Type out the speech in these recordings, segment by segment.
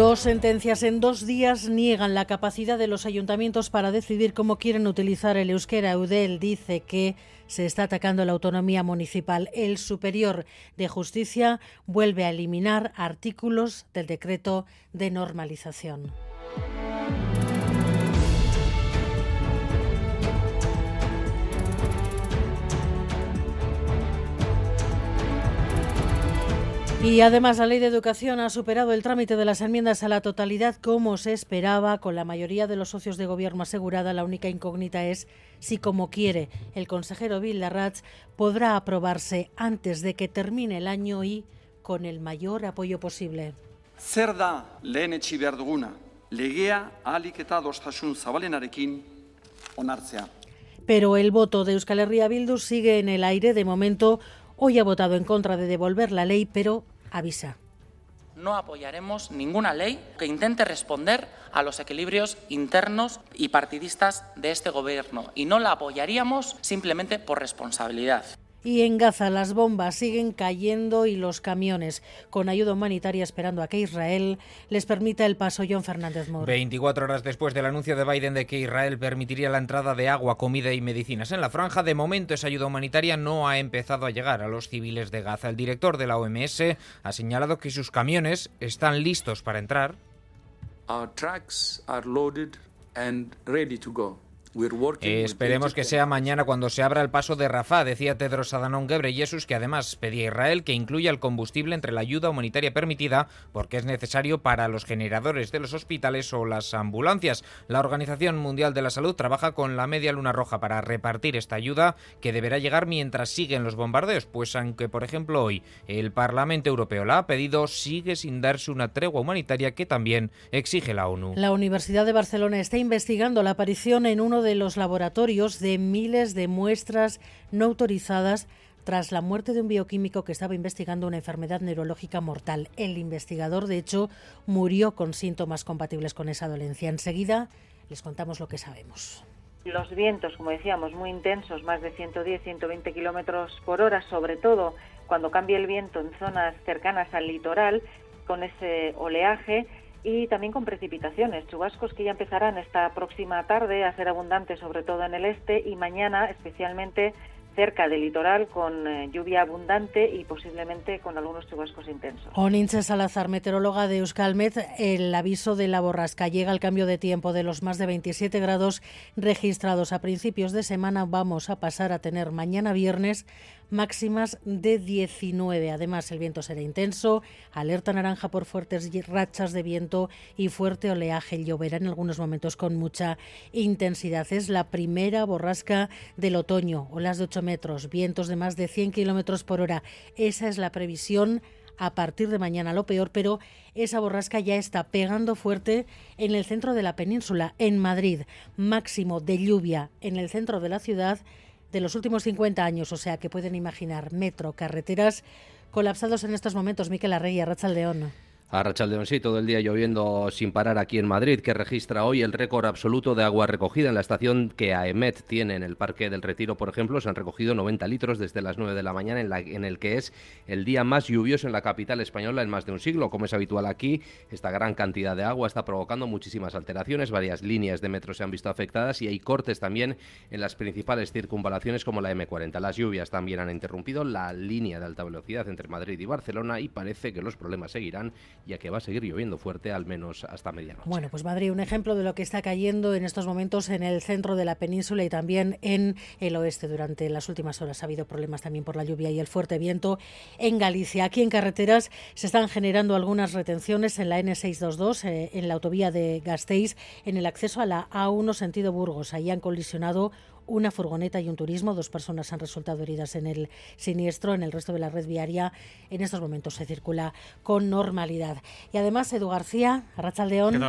Dos sentencias en dos días niegan la capacidad de los ayuntamientos para decidir cómo quieren utilizar el euskera. Eudel dice que se está atacando la autonomía municipal. El Superior de Justicia vuelve a eliminar artículos del decreto de normalización. Y además la ley de educación ha superado el trámite de las enmiendas a la totalidad como se esperaba, con la mayoría de los socios de gobierno asegurada. La única incógnita es si, como quiere el consejero Villarratz, podrá aprobarse antes de que termine el año y con el mayor apoyo posible. Zer da lehenetsi behar duguna, legea ahalik eta adostasun zabalenarekin onartzea. Pero el voto de Euskal Herria Bildu sigue en el aire. De momento, hoy ha votado en contra de devolver la ley, pero avisa. No apoyaremos ninguna ley que intente responder a los equilibrios internos y partidistas de este Gobierno y no la apoyaríamos simplemente por responsabilidad. Y en Gaza las bombas siguen cayendo y los camiones con ayuda humanitaria esperando a que Israel les permita el paso. John Fernández Moore. 24 horas después del anuncio de Biden de que Israel permitiría la entrada de agua, comida y medicinas en la franja, de momento esa ayuda humanitaria no ha empezado a llegar a los civiles de Gaza. El director de la OMS ha señalado que sus camiones están listos para entrar. Our trucks are loaded and ready to go. Eh, esperemos que sea mañana cuando se abra el paso de Rafah, decía Tedros Adhanom Ghebreyesus, que además pedía a Israel que incluya el combustible entre la ayuda humanitaria permitida, porque es necesario para los generadores de los hospitales o las ambulancias. La Organización Mundial de la Salud trabaja con la Media Luna Roja para repartir esta ayuda, que deberá llegar mientras siguen los bombardeos, pues aunque, por ejemplo, hoy el Parlamento Europeo la ha pedido, sigue sin darse una tregua humanitaria que también exige la ONU. La Universidad de Barcelona está investigando la aparición en uno de los laboratorios de miles de muestras no autorizadas tras la muerte de un bioquímico que estaba investigando una enfermedad neurológica mortal. El investigador, de hecho, murió con síntomas compatibles con esa dolencia. Enseguida les contamos lo que sabemos. Los vientos, como decíamos, muy intensos, más de 110, 120 kilómetros por hora, sobre todo cuando cambia el viento en zonas cercanas al litoral, con ese oleaje y también con precipitaciones, chubascos que ya empezarán esta próxima tarde a ser abundantes, sobre todo en el este, y mañana especialmente cerca del litoral con eh, lluvia abundante y posiblemente con algunos chubascos intensos. Oninche Salazar, meteoróloga de Euskalmet, el aviso de la borrasca llega al cambio de tiempo de los más de 27 grados registrados a principios de semana. Vamos a pasar a tener mañana viernes máximas de 19. Además, el viento será intenso, alerta naranja por fuertes rachas de viento y fuerte oleaje. Lloverá en algunos momentos con mucha intensidad. Es la primera borrasca del otoño, olas de 8 metros, vientos de más de 100 kilómetros por hora. Esa es la previsión a partir de mañana lo peor, pero esa borrasca ya está pegando fuerte en el centro de la península, en Madrid, máximo de lluvia en el centro de la ciudad de los últimos 50 años, o sea que pueden imaginar metro, carreteras colapsados en estos momentos. Miquel Arrey, León. A Rachaldeón, sí, todo el día lloviendo sin parar aquí en Madrid, que registra hoy el récord absoluto de agua recogida en la estación que AEMET tiene en el Parque del Retiro, por ejemplo. Se han recogido 90 litros desde las 9 de la mañana, en, en el que es el día más lluvioso en la capital española en más de un siglo. Como es habitual aquí, esta gran cantidad de agua está provocando muchísimas alteraciones. Varias líneas de metro se han visto afectadas y hay cortes también en las principales circunvalaciones como la M40. Las lluvias también han interrumpido la línea de alta velocidad entre Madrid y Barcelona y parece que los problemas seguirán ya que va a seguir lloviendo fuerte al menos hasta medianoche. Bueno, pues Madrid, un ejemplo de lo que está cayendo en estos momentos en el centro de la península y también en el oeste. Durante las últimas horas ha habido problemas también por la lluvia y el fuerte viento en Galicia. Aquí en carreteras se están generando algunas retenciones en la N622, eh, en la autovía de Gasteiz, en el acceso a la A1 sentido Burgos. Ahí han colisionado una furgoneta y un turismo. Dos personas han resultado heridas en el siniestro. En el resto de la red viaria en estos momentos se circula con normalidad. Y además, Edu García, Arrachaldeón,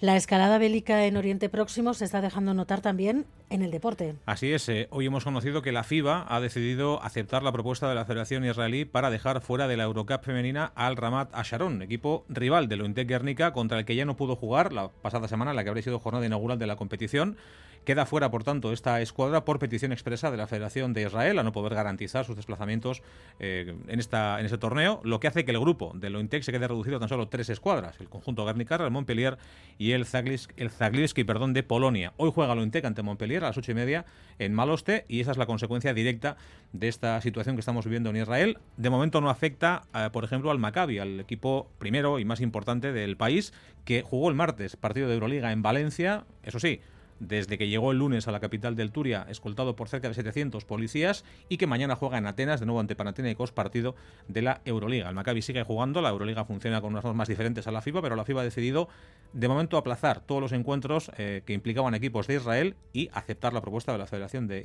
la escalada bélica en Oriente Próximo se está dejando notar también en el deporte. Así es, eh, hoy hemos conocido que la FIBA ha decidido aceptar la propuesta de la Federación Israelí para dejar fuera de la Eurocup femenina al Ramat Asharon, equipo rival de Lointec Guernica contra el que ya no pudo jugar la pasada semana, la que habría sido jornada inaugural de la competición. Queda fuera, por tanto, esta escuadra por petición expresa de la Federación de Israel a no poder garantizar sus desplazamientos eh, en, esta, en este torneo, lo que hace que el grupo de Lointec se quede reducido a tan solo tres escuadras, el conjunto Guernica, el Montpellier y el, Zagliski perdón, de Polonia. Hoy juega Lointec ante Montpellier a las ocho y media en Maloste y esa es la consecuencia directa de esta situación que estamos viviendo en Israel. De momento no afecta, eh, por ejemplo, al Maccabi, al equipo primero y más importante del país, que jugó el martes partido de Euroliga en Valencia, eso sí, desde que llegó el lunes a la capital del Turia, escoltado por cerca de 700 policías, y que mañana juega en Atenas, de nuevo ante Panathinaikos, partido de la Euroliga. El Maccabi sigue jugando, la Euroliga funciona con unas normas diferentes a la FIBA, pero la FIBA ha decidido de momento aplazar todos los encuentros eh, que implicaban equipos de Israel y aceptar la propuesta de la Federación de,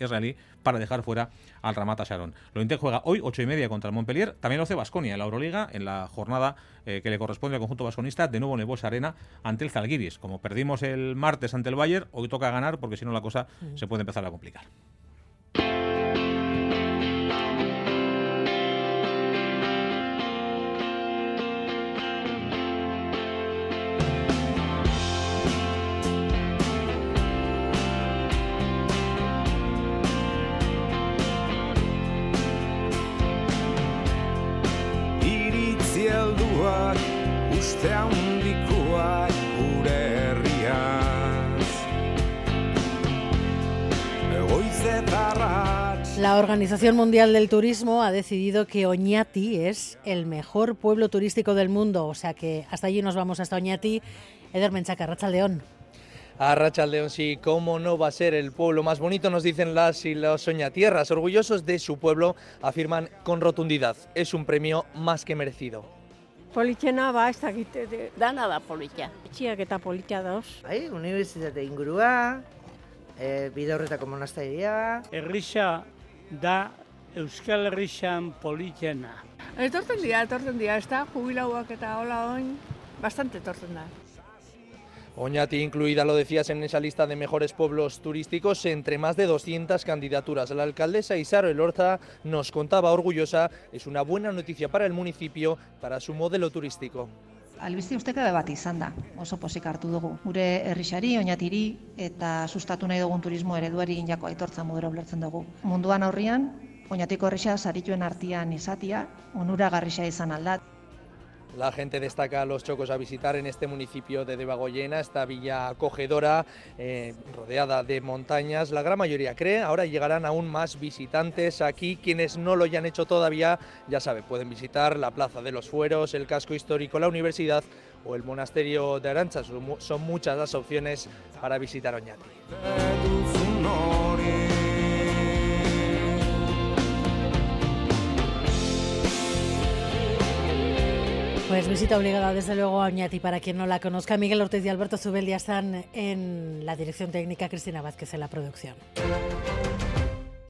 Israelí para dejar fuera al Ramat Sharon. Lo Inter juega hoy, 8 y media contra el Montpellier, también lo hace Basconia en la Euroliga, en la jornada eh, que le corresponde al conjunto vasconista, de nuevo en el Arena ante el Zalgiris. Como perdimos el martes ante el Bayern, hoy toca ganar porque si no la cosa se puede empezar a complicar. La Organización Mundial del Turismo ha decidido que Oñati es el mejor pueblo turístico del mundo, o sea que hasta allí nos vamos, hasta Oñati. Eder Menchaca, Racha León. A León, sí, cómo no va a ser el pueblo más bonito, nos dicen las y los soñatierras. Orgullosos de su pueblo, afirman con rotundidad, es un premio más que merecido. Politxena ba, ez dakite, dana da politia. Etxiak eta politia dauz. Bai, unibertsitate ingurua, e, bide horretako monasteria. Errisa da Euskal Herrixan politxena. Etortzen dira, etortzen dira, ez da, jubilauak eta hola oin, bastante etortzen da. Oñati incluida, lo decías, en esa lista de mejores pueblos turísticos entre más de 200 candidaturas. La alcaldesa Isaro Elorza nos contaba orgullosa, es una buena noticia para el municipio, para su modelo turístico. Albizi usteka bat izan da, oso posik hartu dugu. Gure herrixari, oinatiri eta sustatu nahi dugun turismo ereduari inako aitortza modero blertzen dugu. Munduan aurrian, oinatiko herrixa sarituen artian izatia, onura garrixa izan aldat. La gente destaca los chocos a visitar en este municipio de Debagoyena, esta villa acogedora, eh, rodeada de montañas. La gran mayoría cree, ahora llegarán aún más visitantes aquí. Quienes no lo hayan hecho todavía, ya saben, pueden visitar la Plaza de los Fueros, el casco histórico, la universidad o el monasterio de Arancha. Son muchas las opciones para visitar Oñati. Pues visita obligada desde luego a Oñati para quien no la conozca. Miguel Ortiz y Alberto Zubel ya están en la dirección técnica, Cristina Vázquez en la producción.